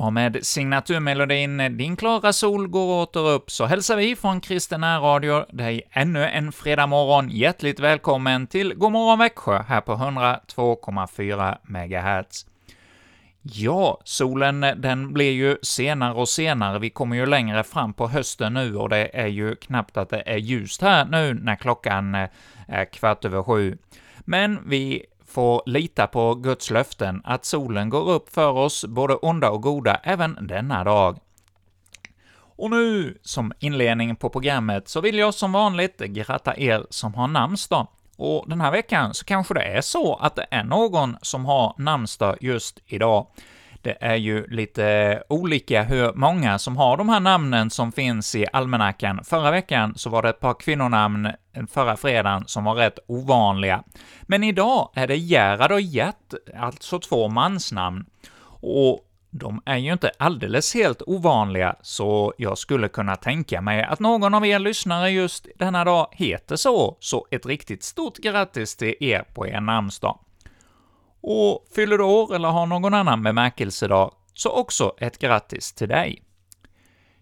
Ja, med signaturmelodin ”Din klara sol går åter upp” så hälsar vi från Kristen Radio dig ännu en fredag morgon hjärtligt välkommen till Godmorgon Växjö här på 102,4 MHz. Ja, solen den blir ju senare och senare, vi kommer ju längre fram på hösten nu och det är ju knappt att det är ljust här nu när klockan är kvart över sju. Men vi får lita på Guds löften, att solen går upp för oss, både onda och goda, även denna dag. Och nu, som inledning på programmet, så vill jag som vanligt gratta er som har namnsdag. Och den här veckan så kanske det är så att det är någon som har namnsdag just idag. Det är ju lite olika hur många som har de här namnen som finns i almanackan. Förra veckan så var det ett par kvinnonamn förra fredagen som var rätt ovanliga. Men idag är det Gerhard och Gert, alltså två mansnamn. Och de är ju inte alldeles helt ovanliga, så jag skulle kunna tänka mig att någon av er lyssnare just denna dag heter så, så ett riktigt stort grattis till er på er namnsdag. Och fyller du år eller har någon annan bemärkelsedag, så också ett grattis till dig.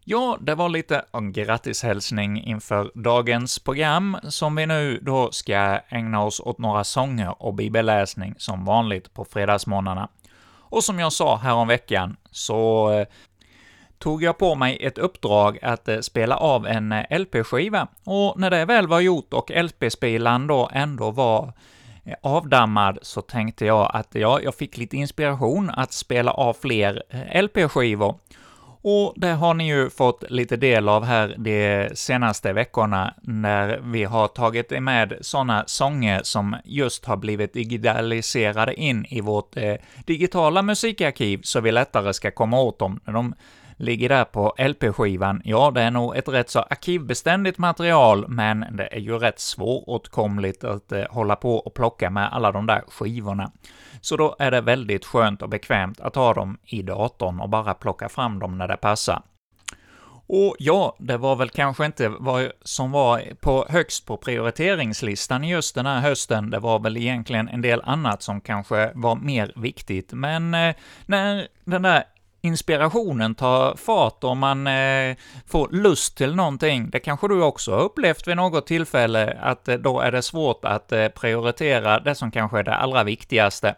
Ja, det var lite en grattishälsning inför dagens program, som vi nu då ska ägna oss åt några sånger och bibelläsning som vanligt på fredagsmorgnarna. Och som jag sa häromveckan, så eh, tog jag på mig ett uppdrag att eh, spela av en eh, LP-skiva, och när det väl var gjort och LP-spelaren då ändå var avdammad så tänkte jag att ja, jag fick lite inspiration att spela av fler eh, LP-skivor. Och det har ni ju fått lite del av här de senaste veckorna, när vi har tagit med sådana sånger som just har blivit digitaliserade in i vårt eh, digitala musikarkiv, så vi lättare ska komma åt dem när de ligger där på LP-skivan. Ja, det är nog ett rätt så arkivbeständigt material, men det är ju rätt svåråtkomligt att eh, hålla på och plocka med alla de där skivorna. Så då är det väldigt skönt och bekvämt att ha dem i datorn och bara plocka fram dem när det passar. Och ja, det var väl kanske inte vad som var på högst på prioriteringslistan just den här hösten, det var väl egentligen en del annat som kanske var mer viktigt, men eh, när den där inspirationen tar fart och man eh, får lust till någonting. Det kanske du också har upplevt vid något tillfälle, att eh, då är det svårt att eh, prioritera det som kanske är det allra viktigaste.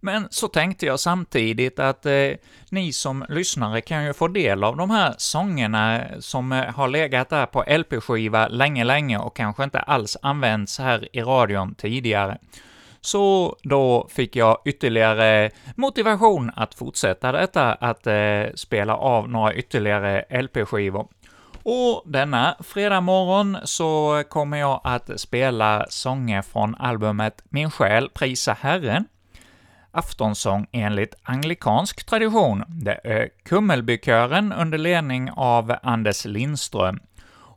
Men så tänkte jag samtidigt att eh, ni som lyssnare kan ju få del av de här sångerna eh, som eh, har legat där på LP-skiva länge, länge och kanske inte alls använts här i radion tidigare. Så då fick jag ytterligare motivation att fortsätta detta, att eh, spela av några ytterligare LP-skivor. Och denna fredag morgon så kommer jag att spela sånger från albumet Min själ prisa Herren, aftonsång enligt anglikansk tradition. Det är Kummelbykören under ledning av Anders Lindström.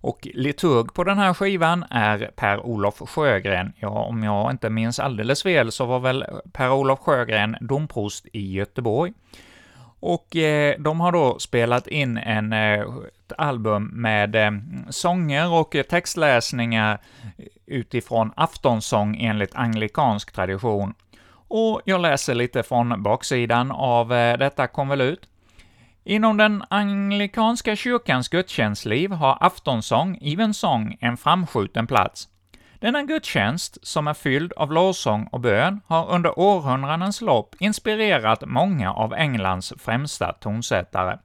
Och liturg på den här skivan är Per-Olof Sjögren. Ja, om jag inte minns alldeles fel så var väl Per-Olof Sjögren domprost i Göteborg. Och eh, de har då spelat in en, eh, ett album med eh, sånger och textläsningar utifrån aftonsång enligt anglikansk tradition. Och jag läser lite från baksidan av eh, detta konvolut. Inom den anglikanska kyrkans gudstjänstliv har aftonsång, evensång, en framskjuten plats. Denna gudstjänst, som är fylld av lovsång och bön, har under århundradens lopp inspirerat många av Englands främsta tonsättare.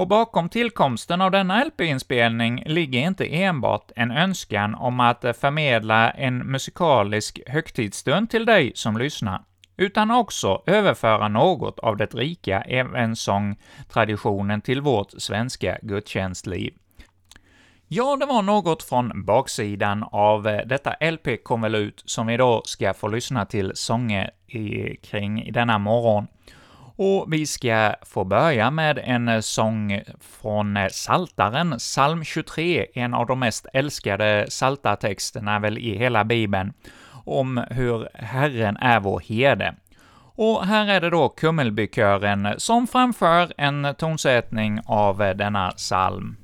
Och bakom tillkomsten av denna LP-inspelning ligger inte enbart en önskan om att förmedla en musikalisk högtidsstund till dig som lyssnar, utan också överföra något av det rika evensångtraditionen till vårt svenska gudstjänstliv. Ja, det var något från baksidan av eh, detta LP-konvolut som vi då ska få lyssna till sånger i, kring denna morgon. Och vi ska få börja med en eh, sång från eh, Saltaren, psalm 23, en av de mest älskade saltartexterna väl i hela Bibeln om hur Herren är vår herde. Och här är det då Kummelbykören som framför en tonsättning av denna psalm.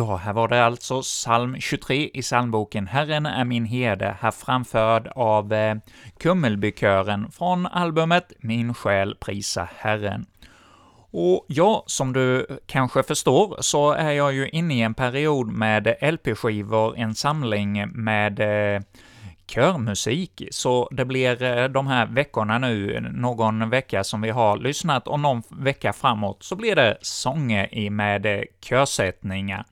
Ja, här var det alltså psalm 23 i psalmboken ”Herren är min herde”, här framförd av eh, Kummelbykören från albumet ”Min själ prisa Herren”. Och ja, som du kanske förstår så är jag ju inne i en period med LP-skivor, en samling med eh, körmusik, så det blir eh, de här veckorna nu, någon vecka som vi har lyssnat, och någon vecka framåt så blir det sånger med eh, körsättningar.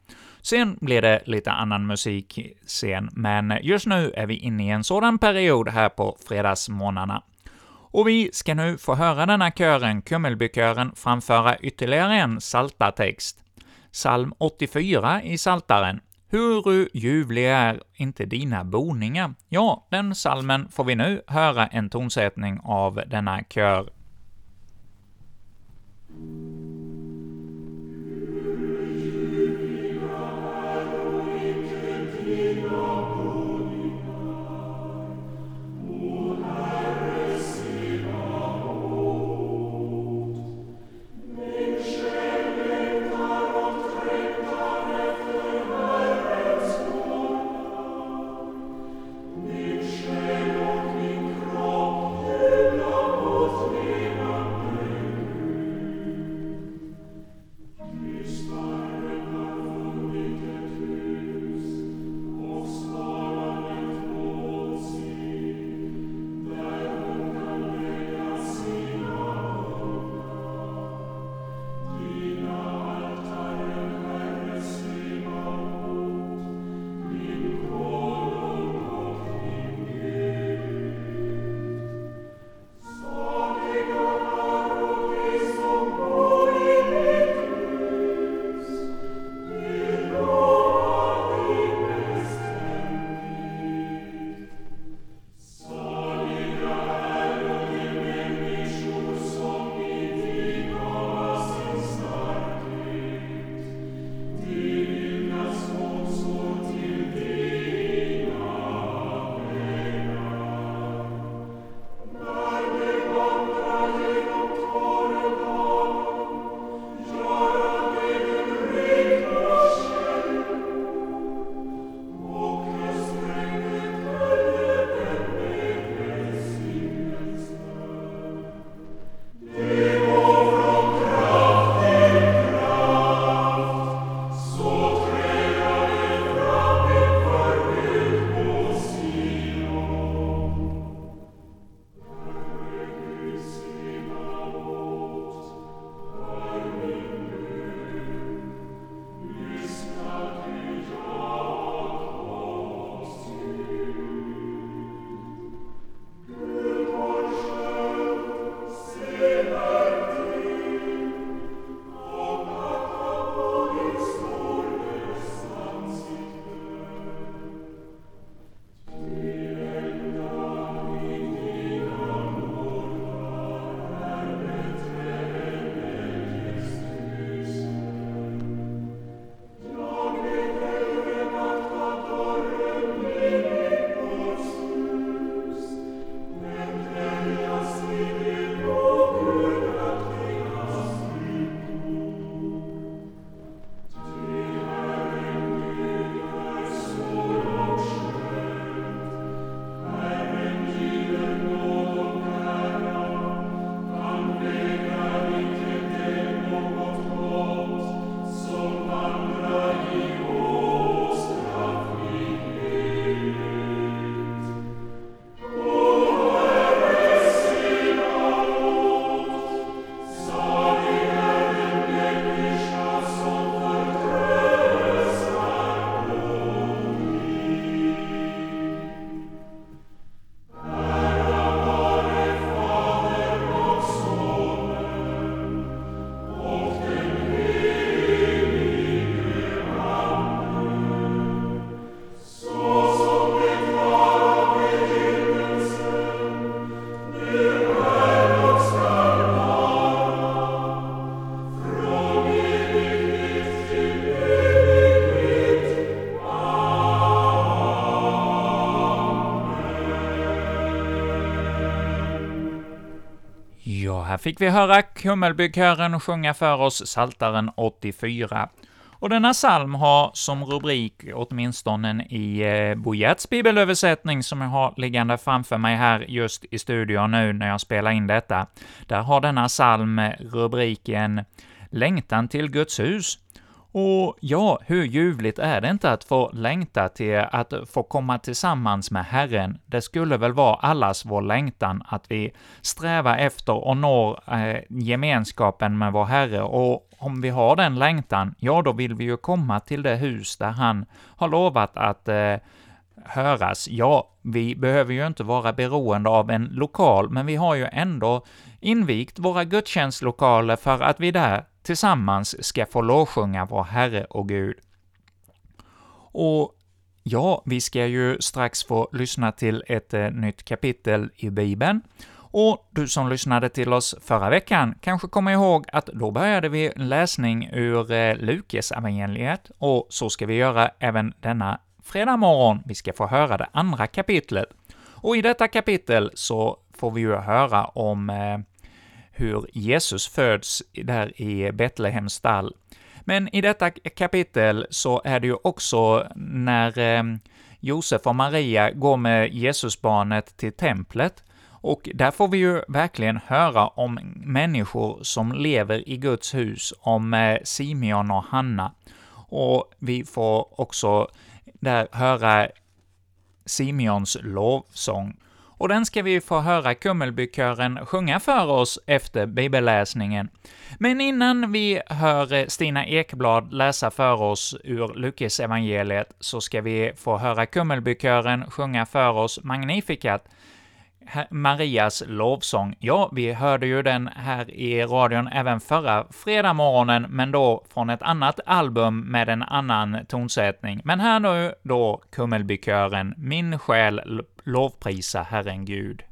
Sen blir det lite annan musik sen, men just nu är vi inne i en sådan period här på fredagsmorgnarna. Och vi ska nu få höra denna kören, Kummelbykören, framföra ytterligare en saltartext. Psalm 84 i Saltaren. Huru ljuvliga är inte dina boningar? Ja, den salmen får vi nu höra en tonsättning av denna kör. Här fick vi höra Kummelbykören sjunga för oss Saltaren 84. Och denna psalm har som rubrik, åtminstone i eh, Bojets bibelöversättning, som jag har liggande framför mig här just i studion nu när jag spelar in detta, där har denna psalm eh, rubriken ”Längtan till Guds hus”. Och ja, hur ljuvligt är det inte att få längta till att få komma tillsammans med Herren? Det skulle väl vara allas vår längtan att vi strävar efter och når eh, gemenskapen med vår Herre, och om vi har den längtan, ja, då vill vi ju komma till det hus där han har lovat att eh, höras. Ja, vi behöver ju inte vara beroende av en lokal, men vi har ju ändå invigt våra gudstjänstlokaler för att vi där tillsammans ska få lovsjunga vår Herre och Gud. Och ja, vi ska ju strax få lyssna till ett eh, nytt kapitel i Bibeln, och du som lyssnade till oss förra veckan kanske kommer ihåg att då började vi läsning ur eh, Lukas evangeliet och så ska vi göra även denna fredag morgon. Vi ska få höra det andra kapitlet. Och i detta kapitel så får vi ju höra om eh, hur Jesus föds där i Betlehems stall. Men i detta kapitel så är det ju också när eh, Josef och Maria går med Jesusbarnet till templet, och där får vi ju verkligen höra om människor som lever i Guds hus, om eh, Simeon och Hanna. Och vi får också där höra Simeons lovsång. Och den ska vi få höra Kummelbykören sjunga för oss efter bibelläsningen. Men innan vi hör Stina Ekblad läsa för oss ur Lukas evangeliet så ska vi få höra Kummelbykören sjunga för oss Magnificat, Marias lovsång. Ja, vi hörde ju den här i radion även förra fredag morgonen, men då från ett annat album med en annan tonsättning. Men här nu då Kummelbykören Min själ lovprisa Herren Gud.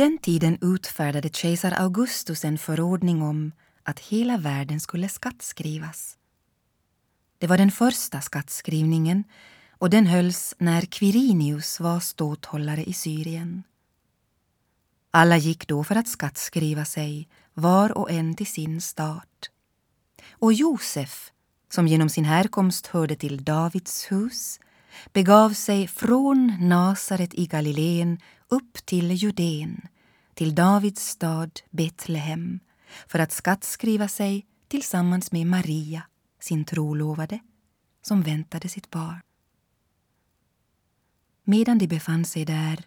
Den tiden utfärdade kejsar Augustus en förordning om att hela världen skulle skattskrivas. Det var den första skattskrivningen och den hölls när Quirinius var ståthållare i Syrien. Alla gick då för att skattskriva sig, var och en till sin stat. Och Josef, som genom sin härkomst hörde till Davids hus, begav sig från Nasaret i Galileen upp till Judeen, till Davids stad Betlehem, för att skattskriva sig tillsammans med Maria, sin trolovade, som väntade sitt barn. Medan de befann sig där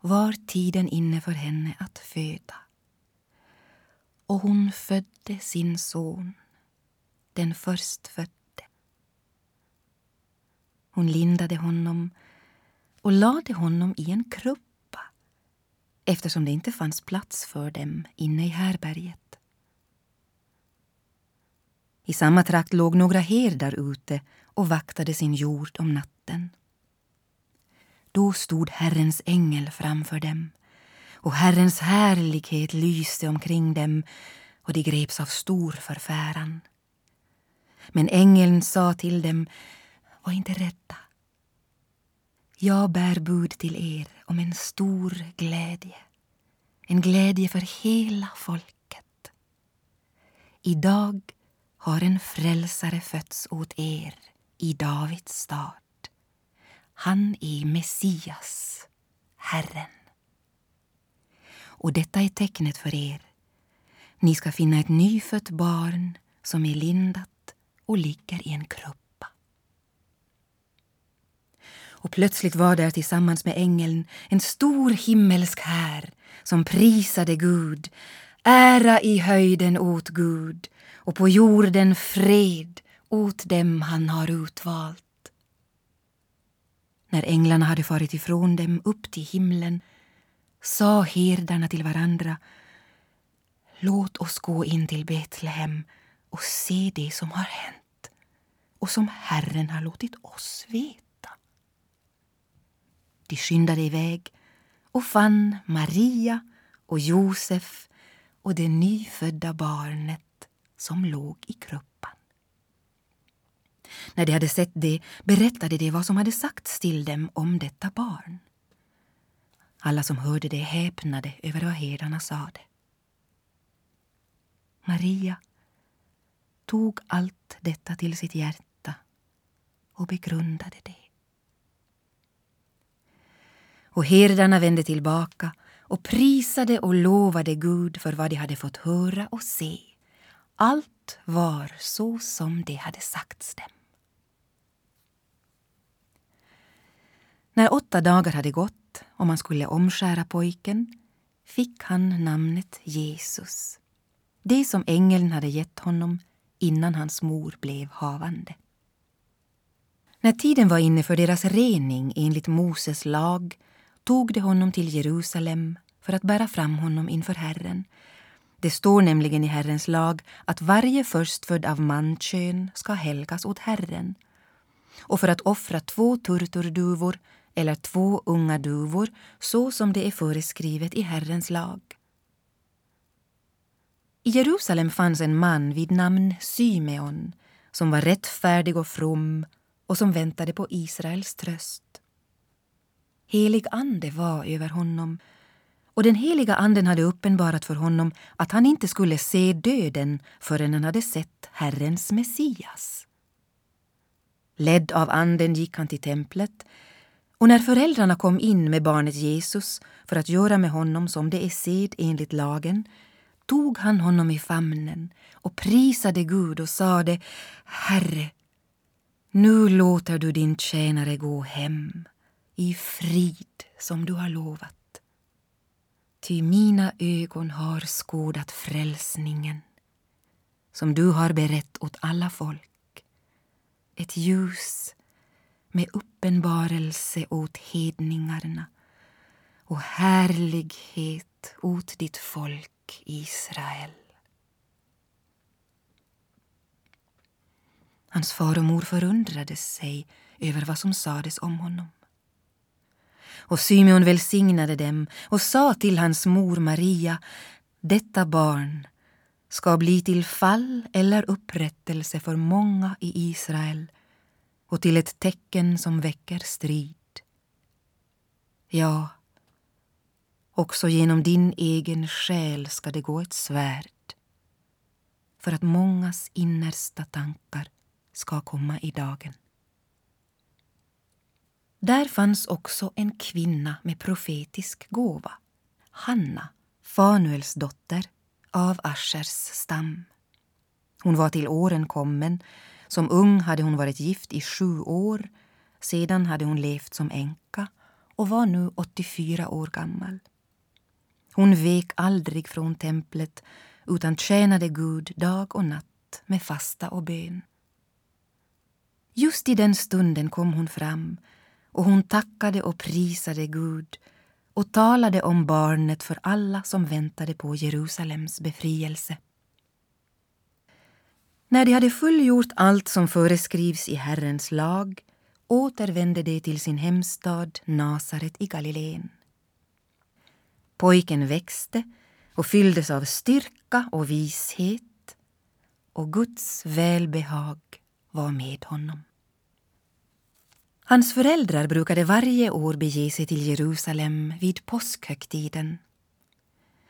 var tiden inne för henne att föda. Och hon födde sin son, den förstfödde. Hon lindade honom och lade honom i en krubb eftersom det inte fanns plats för dem inne i härberget. I samma trakt låg några herdar ute och vaktade sin jord om natten. Då stod Herrens ängel framför dem och Herrens härlighet lyste omkring dem och de greps av stor förfäran. Men ängeln sa till dem, var inte rädda. Jag bär bud till er om en stor glädje, en glädje för hela folket. Idag har en frälsare fötts åt er i Davids stad. Han är Messias, Herren. Och detta är tecknet för er. Ni ska finna ett nyfött barn som är lindat och ligger i en krubb. Och plötsligt var där tillsammans med ängeln en stor himmelsk här som prisade Gud. Ära i höjden åt Gud och på jorden fred åt dem han har utvalt. När änglarna hade farit ifrån dem upp till himlen sa herdarna till varandra Låt oss gå in till Betlehem och se det som har hänt och som Herren har låtit oss veta. De skyndade iväg och fann Maria och Josef och det nyfödda barnet som låg i kruppan. När de hade sett det berättade de vad som hade sagts till dem om detta barn. Alla som hörde det häpnade över vad herdarna sade. Maria tog allt detta till sitt hjärta och begrundade det. Och herdarna vände tillbaka och prisade och lovade Gud för vad de hade fått höra och se. Allt var så som det hade sagts dem. När åtta dagar hade gått och man skulle omskära pojken fick han namnet Jesus, det som ängeln hade gett honom innan hans mor blev havande. När tiden var inne för deras rening enligt Moses lag tog de honom till Jerusalem för att bära fram honom inför Herren. Det står nämligen i Herrens lag att varje förstfödd av mankön ska helgas åt Herren och för att offra två turturduvor eller två unga duvor så som det är föreskrivet i Herrens lag. I Jerusalem fanns en man vid namn Symeon som var rättfärdig och from och som väntade på Israels tröst. Helig ande var över honom och den heliga anden hade uppenbarat för honom att han inte skulle se döden förrän han hade sett Herrens Messias. Ledd av anden gick han till templet och när föräldrarna kom in med barnet Jesus för att göra med honom som det är sed enligt lagen tog han honom i famnen och prisade Gud och sade Herre, nu låter du din tjänare gå hem i frid som du har lovat. Ty mina ögon har skådat frälsningen som du har berett åt alla folk. Ett ljus med uppenbarelse åt hedningarna och härlighet åt ditt folk Israel. Hans far och mor förundrade sig över vad som sades om honom. Och Symeon välsignade dem och sa till hans mor Maria, detta barn ska bli till fall eller upprättelse för många i Israel och till ett tecken som väcker strid. Ja, också genom din egen själ ska det gå ett svärd för att mångas innersta tankar ska komma i dagen. Där fanns också en kvinna med profetisk gåva, Hanna, Fanuels dotter av Aschers stam. Hon var till åren kommen. Som ung hade hon varit gift i sju år. Sedan hade hon levt som änka och var nu 84 år gammal. Hon vek aldrig från templet utan tjänade Gud dag och natt med fasta och bön. Just i den stunden kom hon fram och hon tackade och prisade Gud och talade om barnet för alla som väntade på Jerusalems befrielse. När de hade fullgjort allt som föreskrivs i Herrens lag återvände de till sin hemstad Nasaret i Galileen. Pojken växte och fylldes av styrka och vishet och Guds välbehag var med honom. Hans föräldrar brukade varje år bege sig till Jerusalem vid påskhögtiden.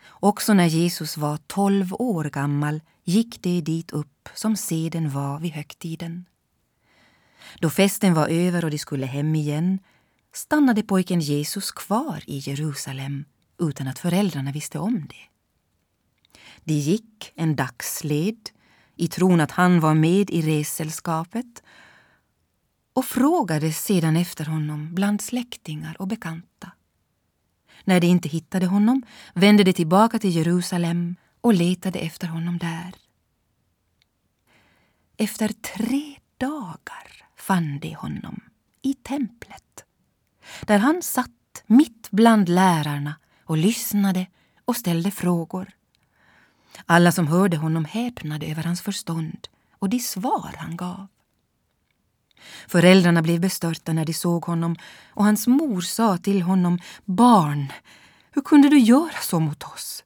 Också när Jesus var tolv år gammal gick de dit upp som seden var vid högtiden. Då festen var över och de skulle hem igen stannade pojken Jesus kvar i Jerusalem utan att föräldrarna visste om det. De gick en dagsled i tron att han var med i ressällskapet och frågade sedan efter honom bland släktingar och bekanta. När de inte hittade honom vände de tillbaka till Jerusalem och letade efter honom där. Efter tre dagar fann de honom i templet där han satt mitt bland lärarna och lyssnade och ställde frågor. Alla som hörde honom häpnade över hans förstånd och de svar han gav. Föräldrarna blev bestörta när de såg honom och hans mor sa till honom Barn, hur kunde du göra så mot oss?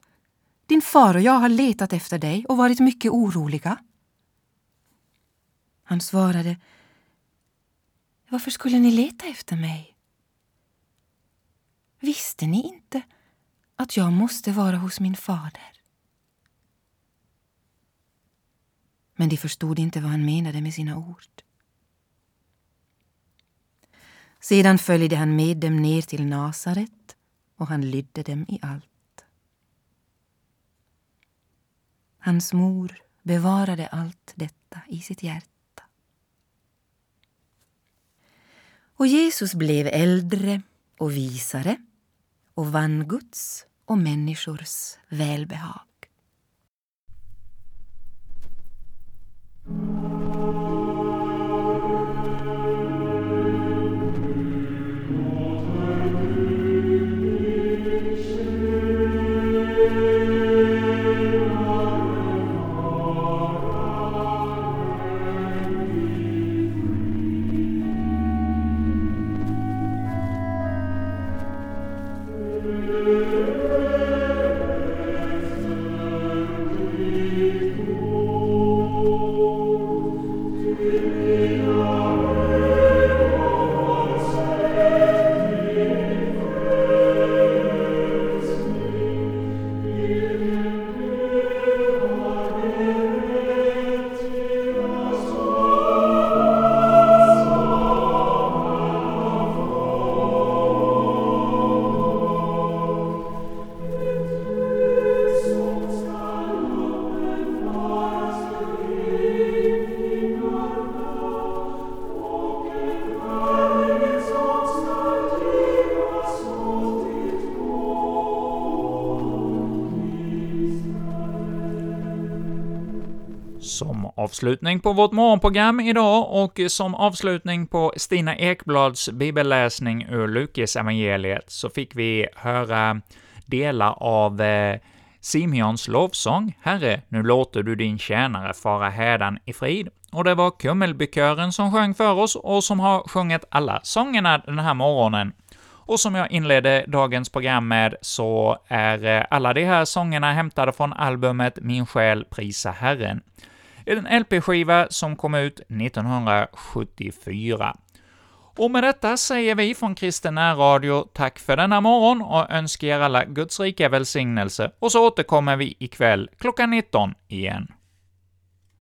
Din far och jag har letat efter dig och varit mycket oroliga. Han svarade Varför skulle ni leta efter mig? Visste ni inte att jag måste vara hos min fader? Men de förstod inte vad han menade med sina ord. Sedan följde han med dem ner till Nasaret och han lydde dem i allt. Hans mor bevarade allt detta i sitt hjärta. Och Jesus blev äldre och visare och vann Guds och människors välbehag. Avslutning på vårt morgonprogram idag och som avslutning på Stina Ekblads bibelläsning ur Lukas evangeliet så fick vi höra delar av eh, Simeons lovsång. ”Herre, nu låter du din tjänare fara hädan i frid”, och det var Kummelbykören som sjöng för oss och som har sjungit alla sångerna den här morgonen. Och som jag inledde dagens program med så är eh, alla de här sångerna hämtade från albumet Min själ prisa Herren, en LP-skiva som kom ut 1974. Och med detta säger vi från Kristen Radio tack för denna morgon och önskar er alla Guds rika välsignelse, och så återkommer vi ikväll klockan 19 igen.